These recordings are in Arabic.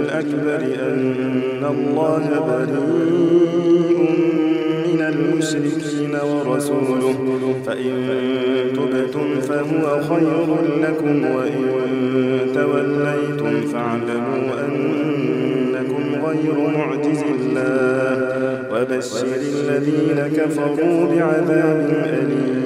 الأكبر أن الله بريء من المشركين ورسوله. فإن تبتم فهو خير لكم وإن توليتم فاعلموا أنكم غير معجز الله. وبشر الذين كفروا بعذاب أليم.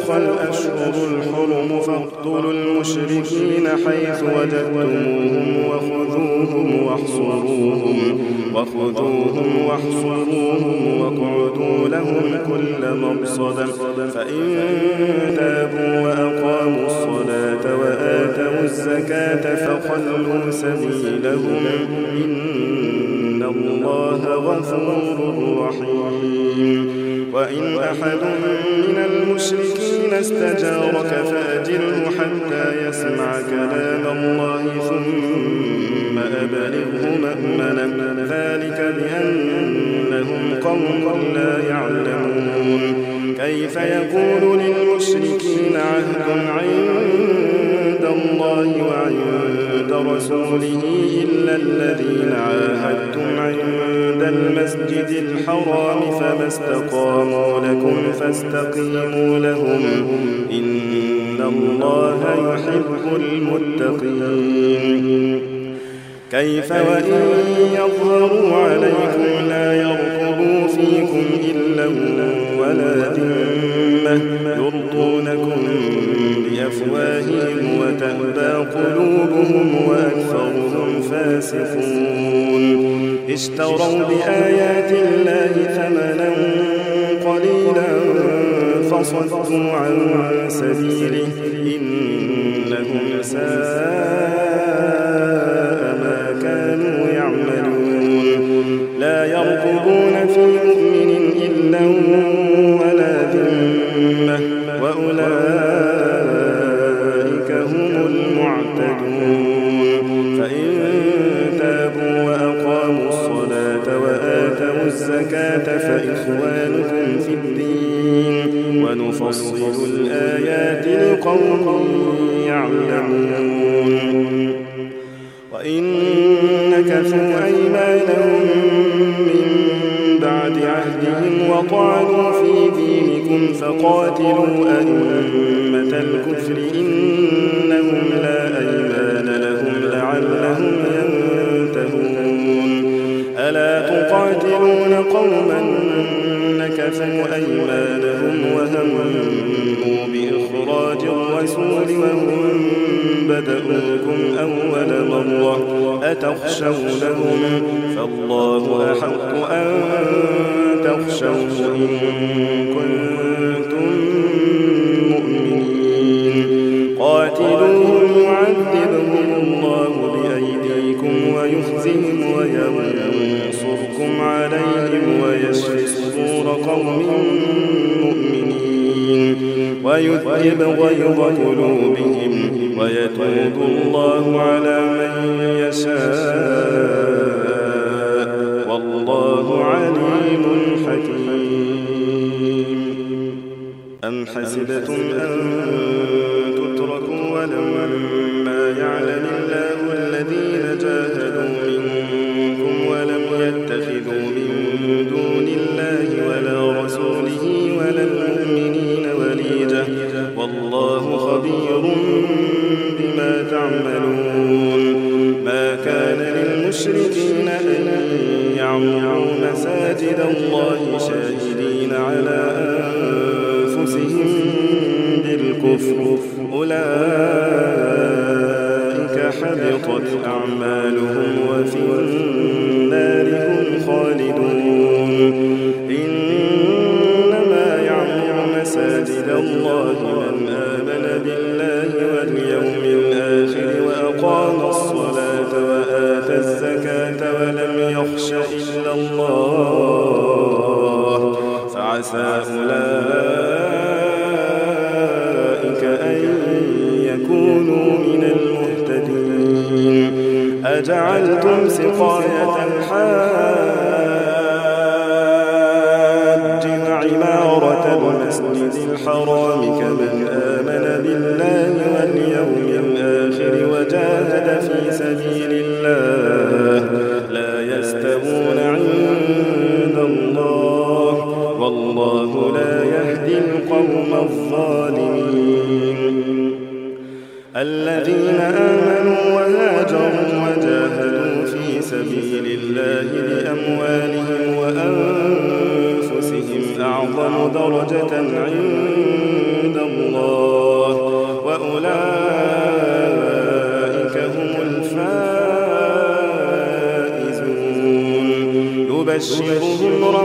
انسلخ الأشهر الحرم فاقتلوا المشركين حيث وجدتموهم وخذوهم واحصروهم وخذوهم واحصروهم واقعدوا لهم كل مرصد فإن تابوا وأقاموا الصلاة وآتوا الزكاة فخلوا سبيلهم إن الله غفور رحيم. وإن أحد من المشركين استجارك فأجره حتى يسمع كلام الله ثم أبلغه مأمنا. ذلك بأنهم قوم لا يعلمون. كيف يكون للمشركين عهد عند الله وعند رسوله إلا الذين عاهدتم عند المسجد الحرام فما استقاموا لكم فاستقيموا لهم. إن الله يحب المتقين. كيف وإن يظهروا عليكم لا يرقبوا فيكم إلا ولا ذمة يرضونكم. بأفواههم وتأبى قلوبهم وأكثرهم فاسقون. اشتروا بآيات الله ثمنا قليلا فصدوا عن سبيله إنهم ساء قلوبهم ويتوب الله على من يشاء. والله عليم حكيم. أم حسبتم أن وبشرهم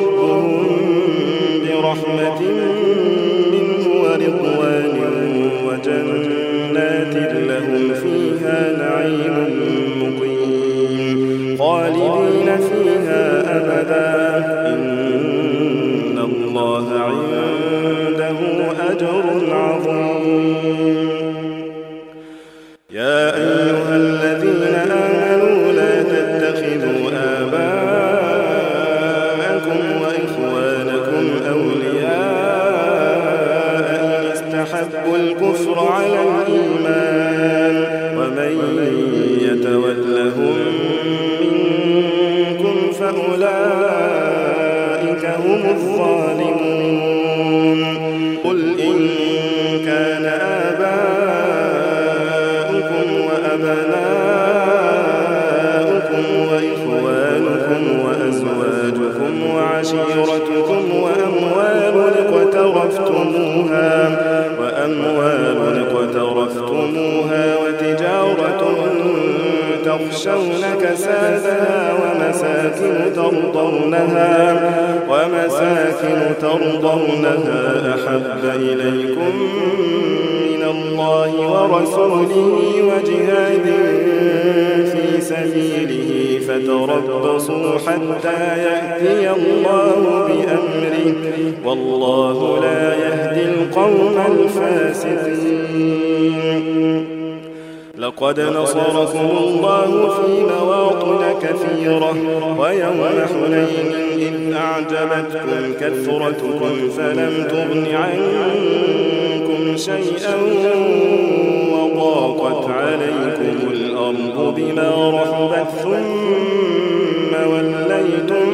اقترفتموها وأموال اقترفتموها وتجارة تخشون كسادها ومساكن ترضونها ومساكن ترضونها أحب إليكم من الله ورسوله وجهاد في سبيله فتربصوا حتى يأتي الله بأمره والله لا يهدي القوم الفاسقين. لقد نصركم الله في مواطن كثيرة ويوم حنين إن أعجبتكم كثرتكم فلم تغن عنكم شيئا وضاقت عليكم الأرض بما رحبت ثم وليتم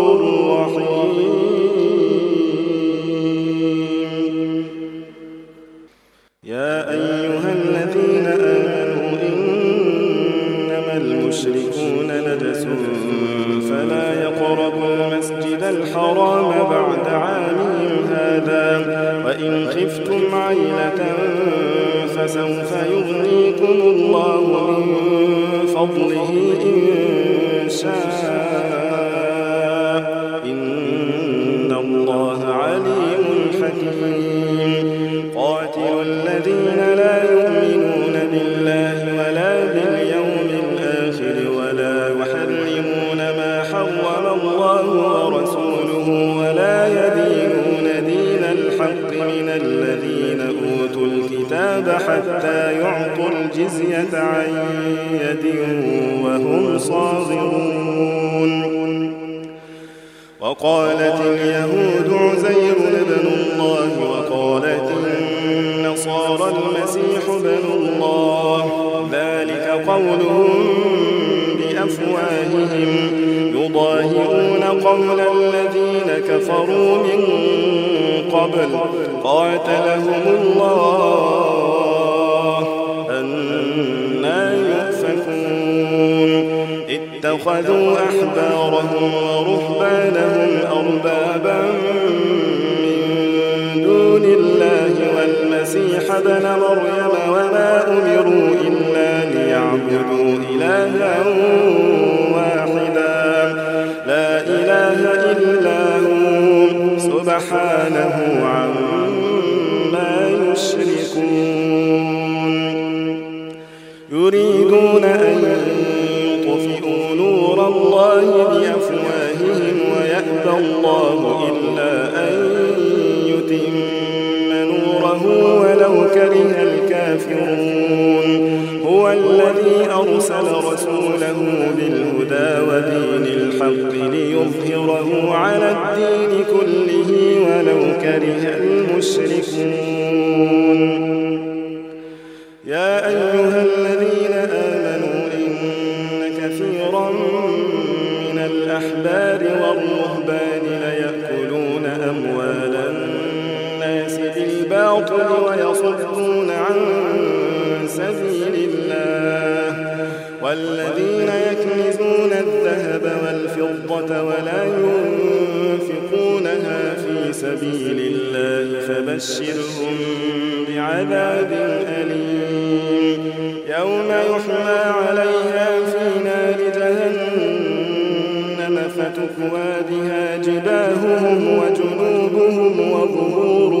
قولهم بأفواههم. يضاهئون قول الذين كفروا من قبل. قاتلهم الله. أنا يؤفكون. اتخذوا أحبارهم ورهبانهم أربابا من دون الله والمسيح بن مريم وما أمروا إلا ليعبدوا إلها واحدا. لا إله إلا هو. سبحانه عما يشركون. يريدون أن يطفئوا نور الله بأفواههم ويأبى الله إلا أن يتم نوره ولو كره الكافرون. أرسل رسوله بالهدى ودين الحق ليظهره على الدين كله ولو كره المشركون. ويصدون عن سبيل الله. والذين يكنزون الذهب والفضة ولا ينفقونها في سبيل الله فبشرهم بعذاب أليم. يوم يحمى عليها في نار جهنم فتكوى بها جباههم وجنوبهم وظهورهم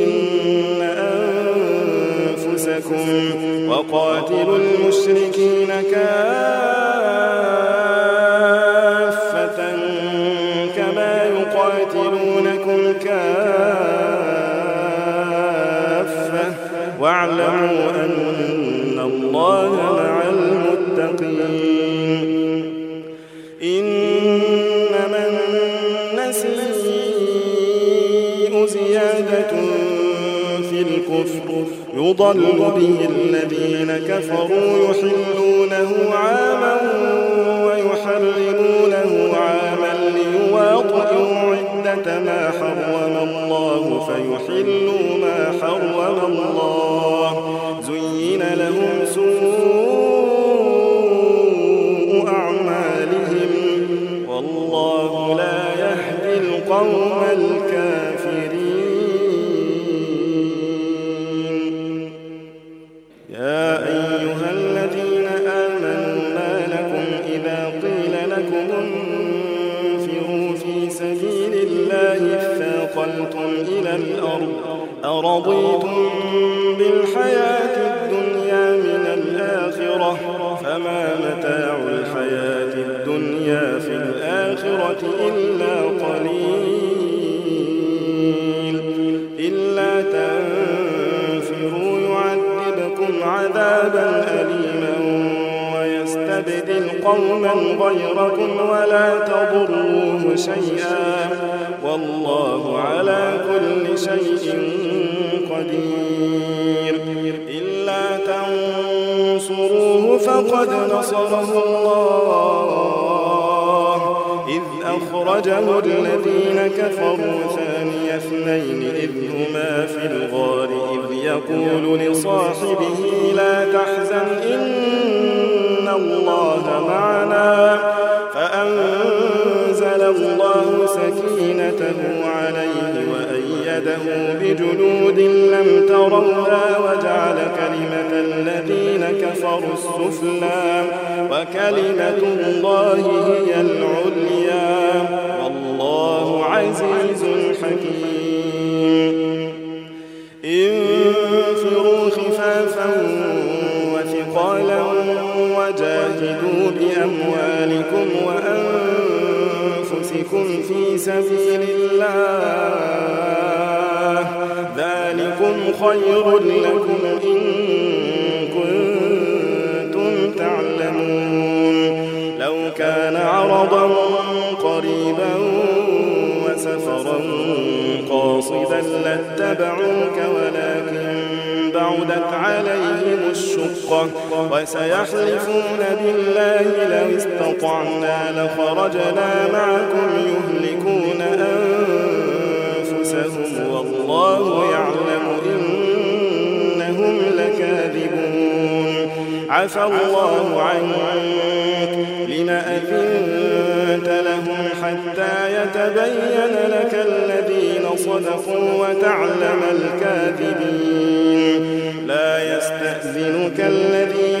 أنفسكم وقاتلوا المشركين كافة كما يقاتلونكم كافة. واعلموا أن الله مع المتقين. إنما النسيء زيادة الكفر. يضل به الذين كفروا يحلونه عاما ويحرمونه عاما ليواطئوا عدة ما حرم الله فيحلوا ما حرم الله. زين لهم سوء أعمالهم. والله لا يهدي القوم أخرجه الذين كفروا ثاني اثنين إذ هما في الغار إذ يقول لصاحبه لا تحزن إن الله معنا. فأنزل الله سكينته عليه أيده بجنود لم تروها وجعل كلمة الذين كفروا السفلى وكلمة الله هي العليا. والله عزيز حكيم. انفروا خفافا وثقالا وجاهدوا بأموالكم وأنفسكم في سبيل الله. خير لكم إن كنتم تعلمون. لو كان عرضا قريبا وسفرا قاصدا لاتبعوك ولكن بعدت عليهم الشقة. وسيحلفون بالله لو استطعنا لخرجنا معكم يهلكون أنفسهم. والله عفى الله عنك. لما أذنت لهم حتى يتبين لك الذين صدقوا وتعلم الكاذبين. لا يستأذنك الذين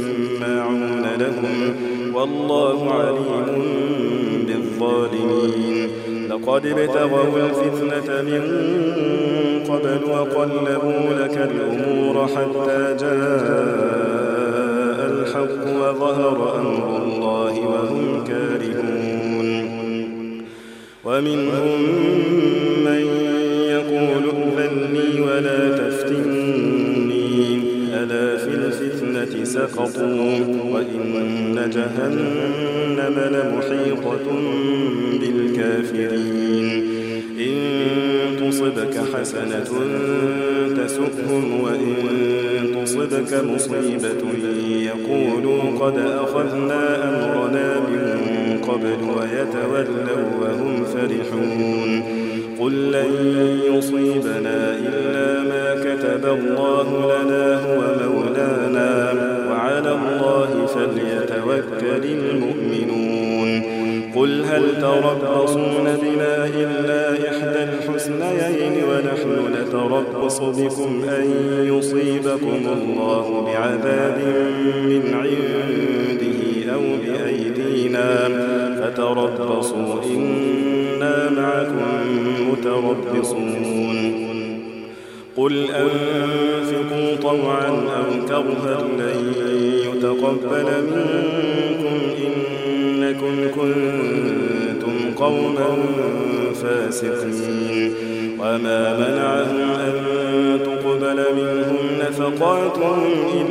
لهم والله عليم بالظالمين. لقد ابتغوا الفتنة من قبل وقلبوا لك الأمور حتى جاء الحق وظهر أمر الله وهم كارهون. ومنهم سقطوا وإن جهنم لمحيطة بالكافرين. إن تصبك حسنة تسؤهم وإن تصبك مصيبة يقولوا قد أخذنا أمرنا من قبل ويتولوا وهم فرحون. قل لن يصيبنا إلا ما كتب الله لنا هو مولانا. وعلى الله فليتوكل المؤمنون. قل هل تربصون بنا إلا إحدى الحسنيين ونحن نتربص بكم أن يصيبكم الله بعذاب من عنده أو بأيدينا؟ فتربصوا إنا معكم متربصون. قل أنفقوا طوعا أو كرها لن يتقبل منكم إنكم كنتم قوما فاسقين. وما منعهم أن تقبل منهم نفقاتهم إلا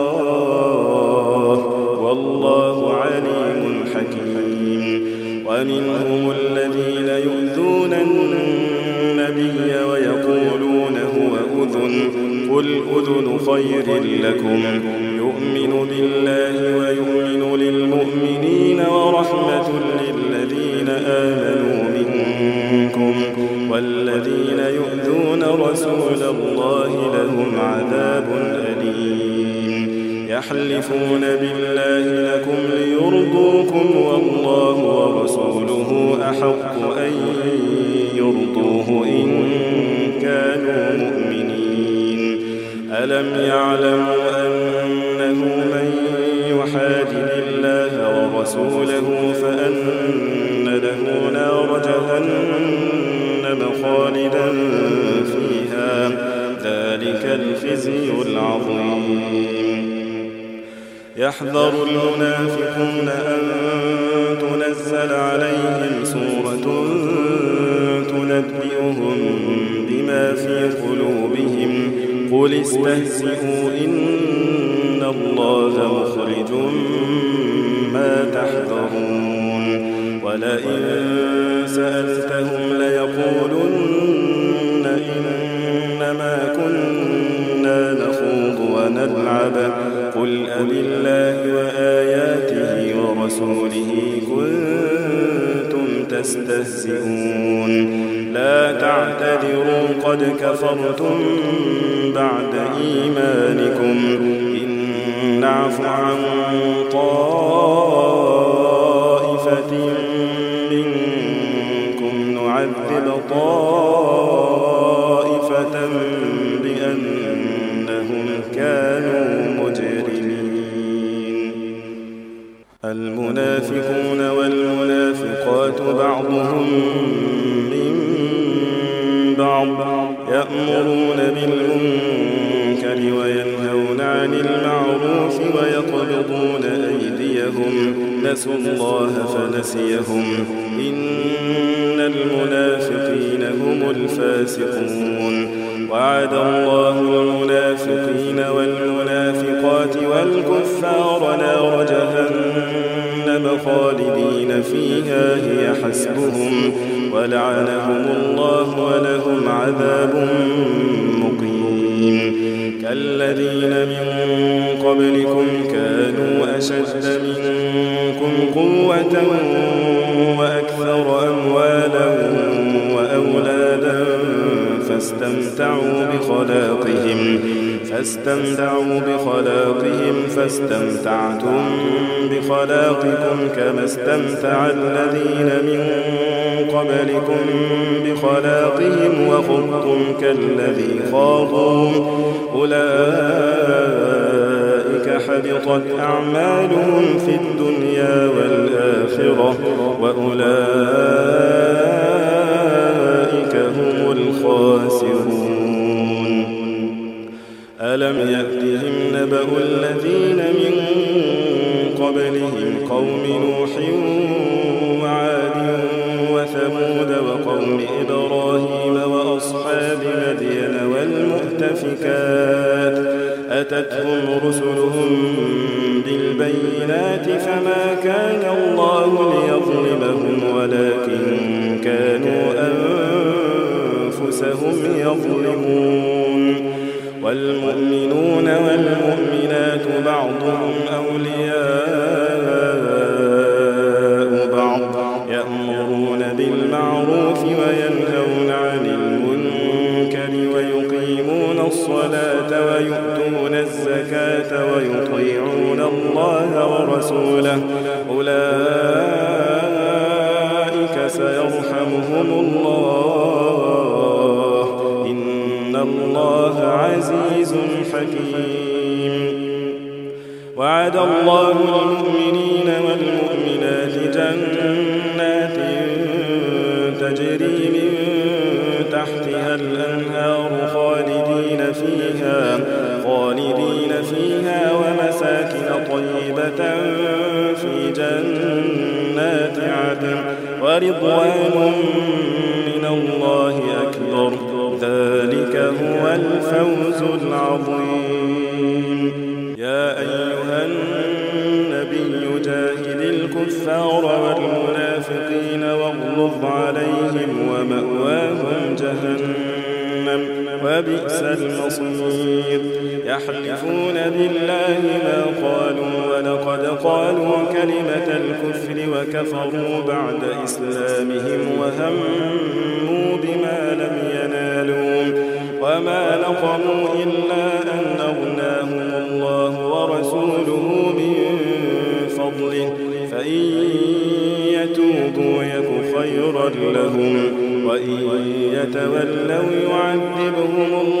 لكم استهزئوا إن الله مخرج ما تحذرون. ولئن سألتهم ليقولن إنما كنا نخوض ونلعب. قل أبالله وآياته ورسوله كنتم تستهزئون. لا تعتذروا قد كفرتم بعد إيمانكم. إن نعف عن فنسيهم إن المنافقين هم الفاسقون. وعد الله المنافقين والمنافقات والكفار نار جهنم خالدين فيها هي حسبهم. ولعنهم الله ولهم عذاب مقيم. كالذين من قبلكم كانوا أشد منكم قوة وأكثر أموالا وأولادا فاستمتعوا بخلاقهم فاستمتعوا بخلاقهم فاستمتعتم بخلاقكم كما استمتع الذين من قبلكم بخلاقهم وخضتم كالذي خاضوا. أولئك حبطت أعمالهم في الدنيا والآخرة وأولئك هم الخاسرون ألم يأتهم نبأ الذين من قبلهم قوم نوح والمؤمنون والمؤمنات بعضهم أولياء نقموا إلا أن أغناهم الله ورسوله من فضله. فإن يتوبوا يك خيرا لهم وإن يتولوا يعذبهم الله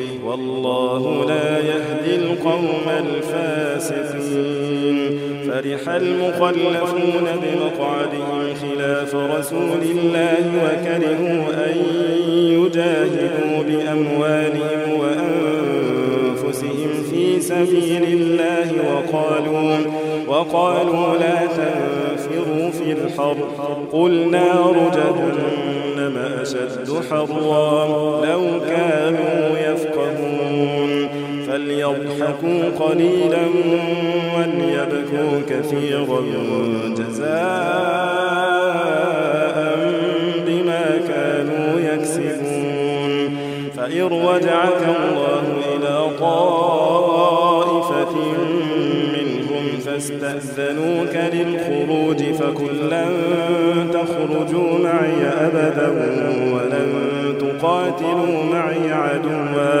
والله لا يهدي القوم الفاسقين. فرح المخلفون بمقعدهم خلاف رسول الله وكرهوا أن يجاهدوا بأموالهم وأنفسهم في سبيل الله وقالوا وقالوا لا تنفروا في الحر. قل نار جهنم أشد حرا. لو يفقهون فليضحكوا قليلا وليبكوا كثيرا جزاء بما كانوا يكسبون. فإن رجعك الله إلى طائفة منهم فاستأذنوك للخروج فكلا تخرجوا معي أبدا ولن تقاتلوا معي عدوا.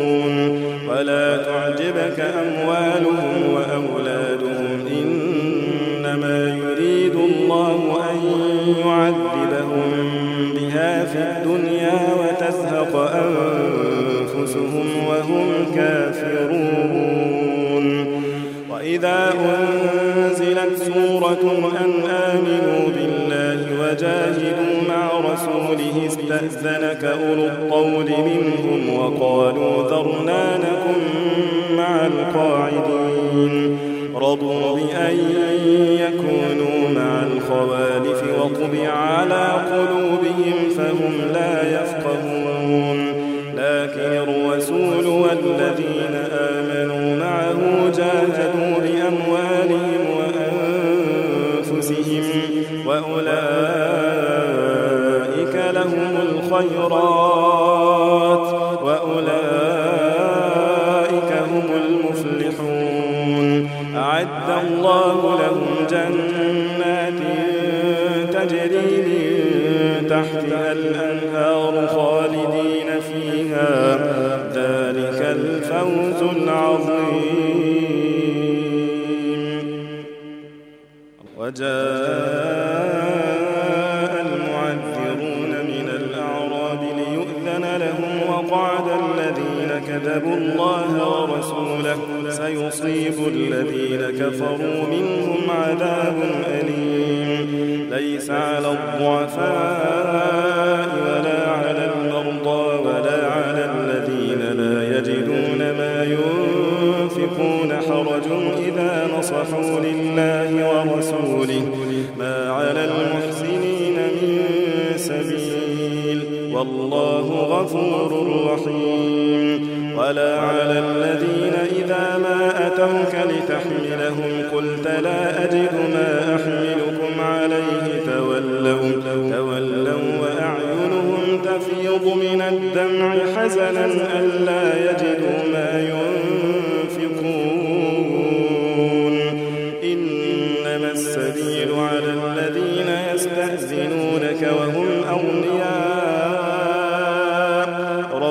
استأذنك أعد الله لهم جنات تجري من تحتها الأنهار.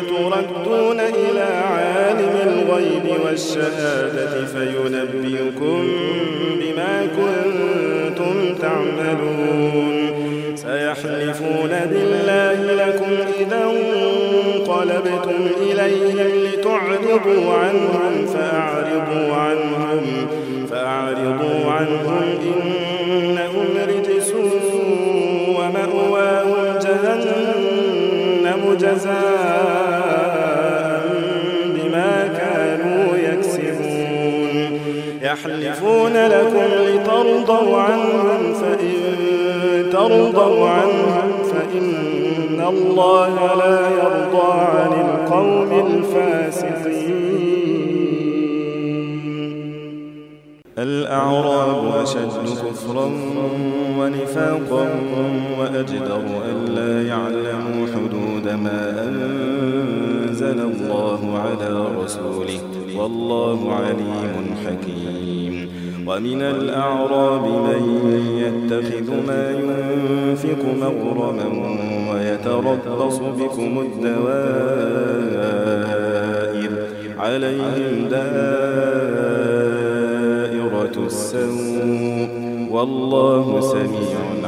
تردون إلى عالم الغيب والشهادة فينبئكم بما كنتم تعملون. سيحلفون بالله لكم إذا انقلبتم إليهم لتعرضوا عنهم فأعرضوا عنهم فأعرضوا عنهم إنهم وأجدر ألا يعلموا حدود ما أنزل الله على رسوله. والله عليم حكيم. ومن الأعراب من يتخذ ما ينفق مغرما ويتربص بكم الدوائر. عليهم دائرة السوء. والله سميع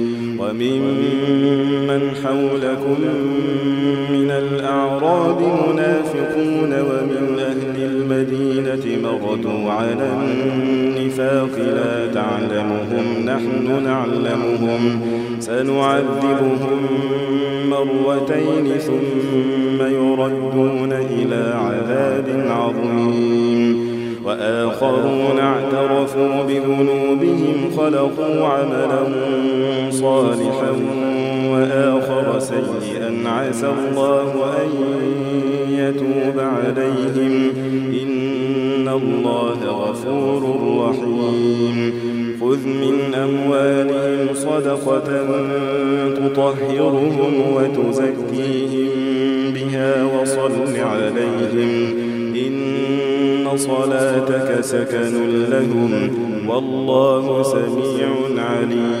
وممن حولكم من الأعراب منافقون ومن أهل المدينة مردوا على النفاق لا تعلمهم نحن نعلمهم. سنعذبهم مرتين ثم يردون إلى عذاب عظيم. وآخرون اعترفوا بذنوبهم خلقوا عملا صالحا وآخر سيئا عسى الله أن يتوب عليهم. إن الله غفور رحيم. خذ من أموالهم صدقة تطهرهم وتزكيهم بها وصل عليهم. إن صلاتك سكن لهم. والله سميع عليم.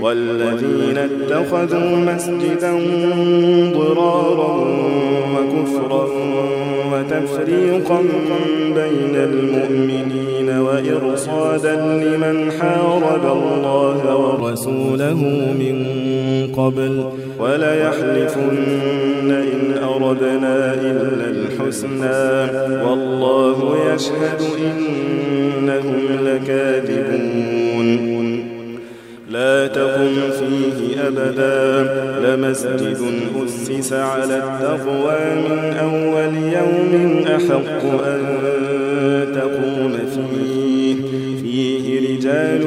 والذين اتخذوا مسجدا ضرارا وكفرا وتفريقا بين المؤمنين وإرصادا لمن حارب الله ورسوله من قبل وليحلفن إن أردنا إلا الحسنى. والله يشهد إنهم أسس على التقوى من أول يوم أحق أن تقوم فيه. فيه رجال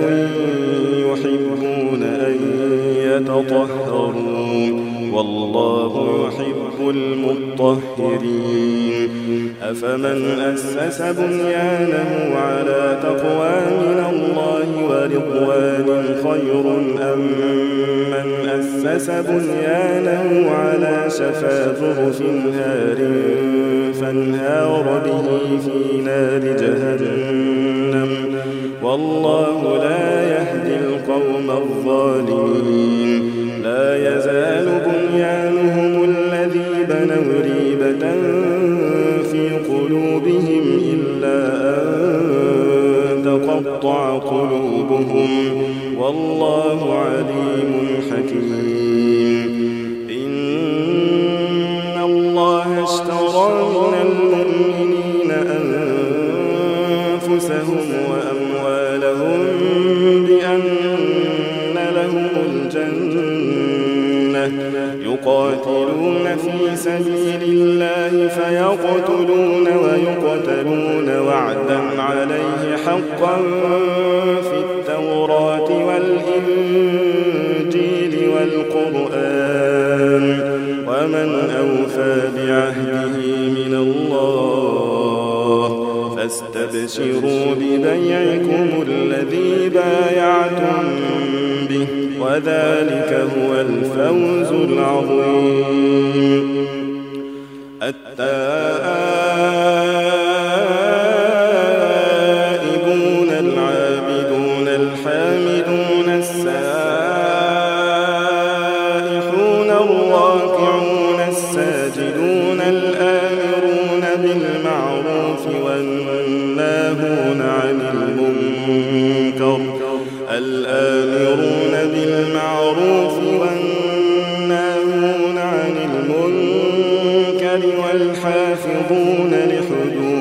يحبون أن يتطهروا والله يحب المطهرين. أفمن أسس بنيانه على تقوى من الله ورضوان خير أم من أسس بنيانه على شفا ظرف هار فانهار به في نار جهنم. والله لا يهدي القوم الظالمين. لا يزال بنيانهم الذي بنوا ريبة في قلوبهم إلا أن تقطع قلوبهم. والله عليم حكيم. بالمعروف والناهون عن المنكر. الآمرون بالمعروف والناهون عن المنكر والحافظون لحدود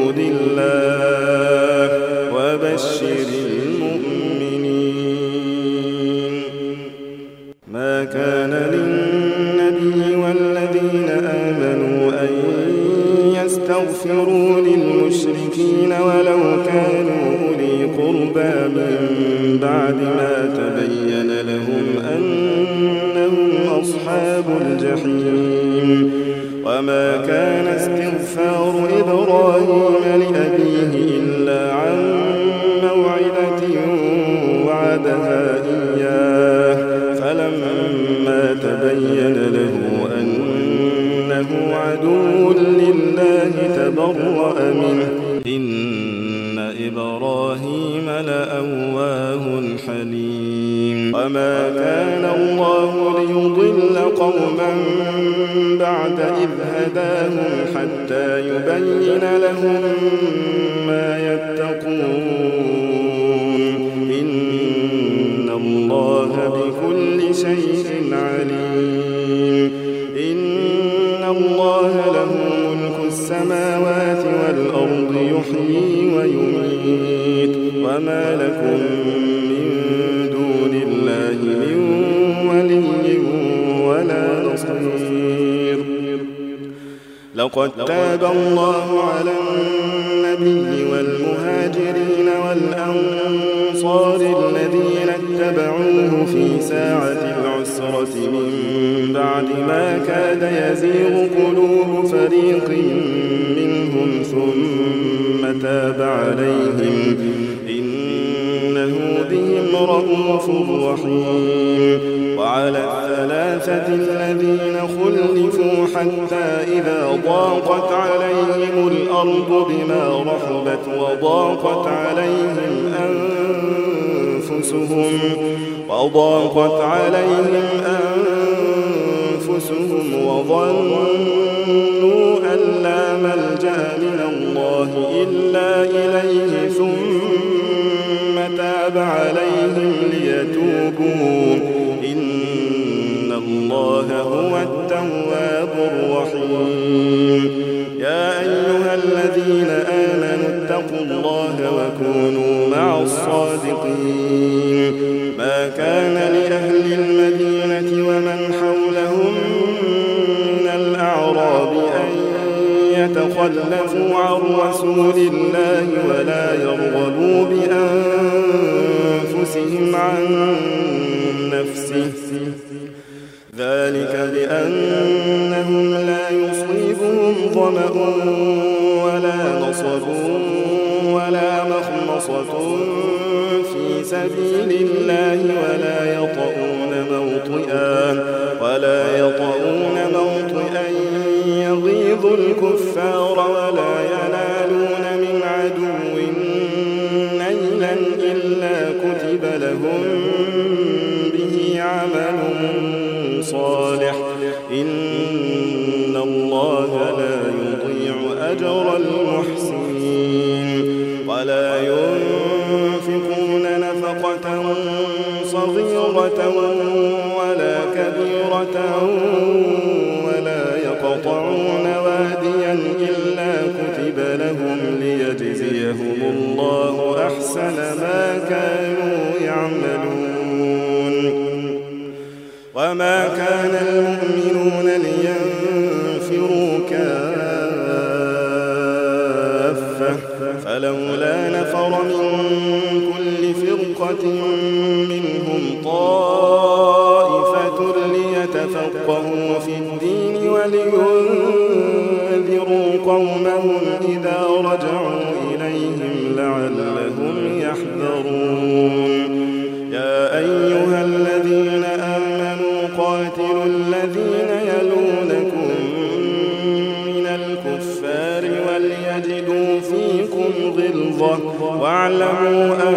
شيء عليم. إن الله له ملك السماوات والأرض يحيي ويميت. وما لكم من دون الله من ولي ولا نصير. لقد تاب الله أنفسهم وضاقت عليهم أنفسهم وظنوا أن لا ملجأ من الله إلا الصادقين ما كان لأهل المدينة ومن حولهم من الأعراب أن يتخلفوا عن رسول الله ولا يرغبوا بأنفسهم عن نفسه. ذلك بأنهم لا يصيبهم ظمأ ولا نصب. سبيل الله ولا يطؤون موطئا ولا يطؤون موطئا يغيظ الكفار ولا ينالون من عدو نيلا إلا كتب لهم به عمل صالح. إن الله لا يضيع أجر المحسنين ولا كبيرة ولا يقطعون واديا إلا كتب لهم ليجزيهم الله أحسن ما كانوا يعملون. وما كان المؤمنون لينفروا كافة فلولا نفر من كل فرقة منهم طائفة ليتفقهوا في الدين ولينذروا قومهم إذا رجعوا إليهم لعلهم يحذرون. يا أيها الذين آمنوا قاتلوا الذين يلونكم من الكفار وليجدوا فيكم غلظة واعلموا أن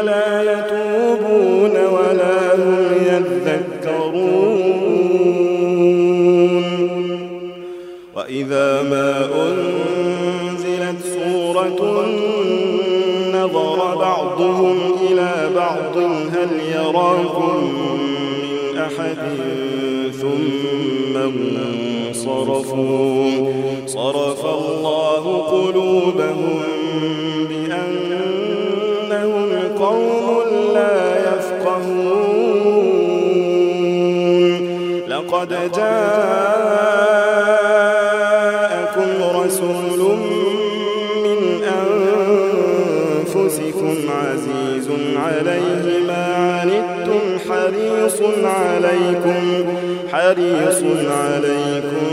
فلا يتوبون ولا هم يذكرون. وإذا ما أنزلت سورة نظر بعضهم إلى بعض هل يراكم من أحد؟ ثم انصرفوا. صرف الله قلوبهم لقد جاءكم رسول من أنفسكم عزيز عليه ما عنتم حريص عليكم حريص عليكم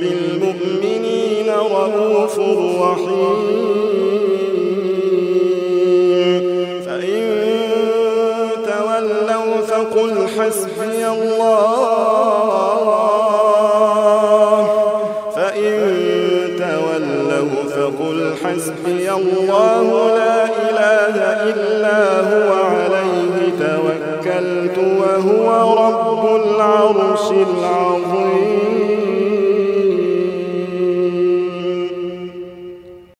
بالمؤمنين رؤوف 新郎。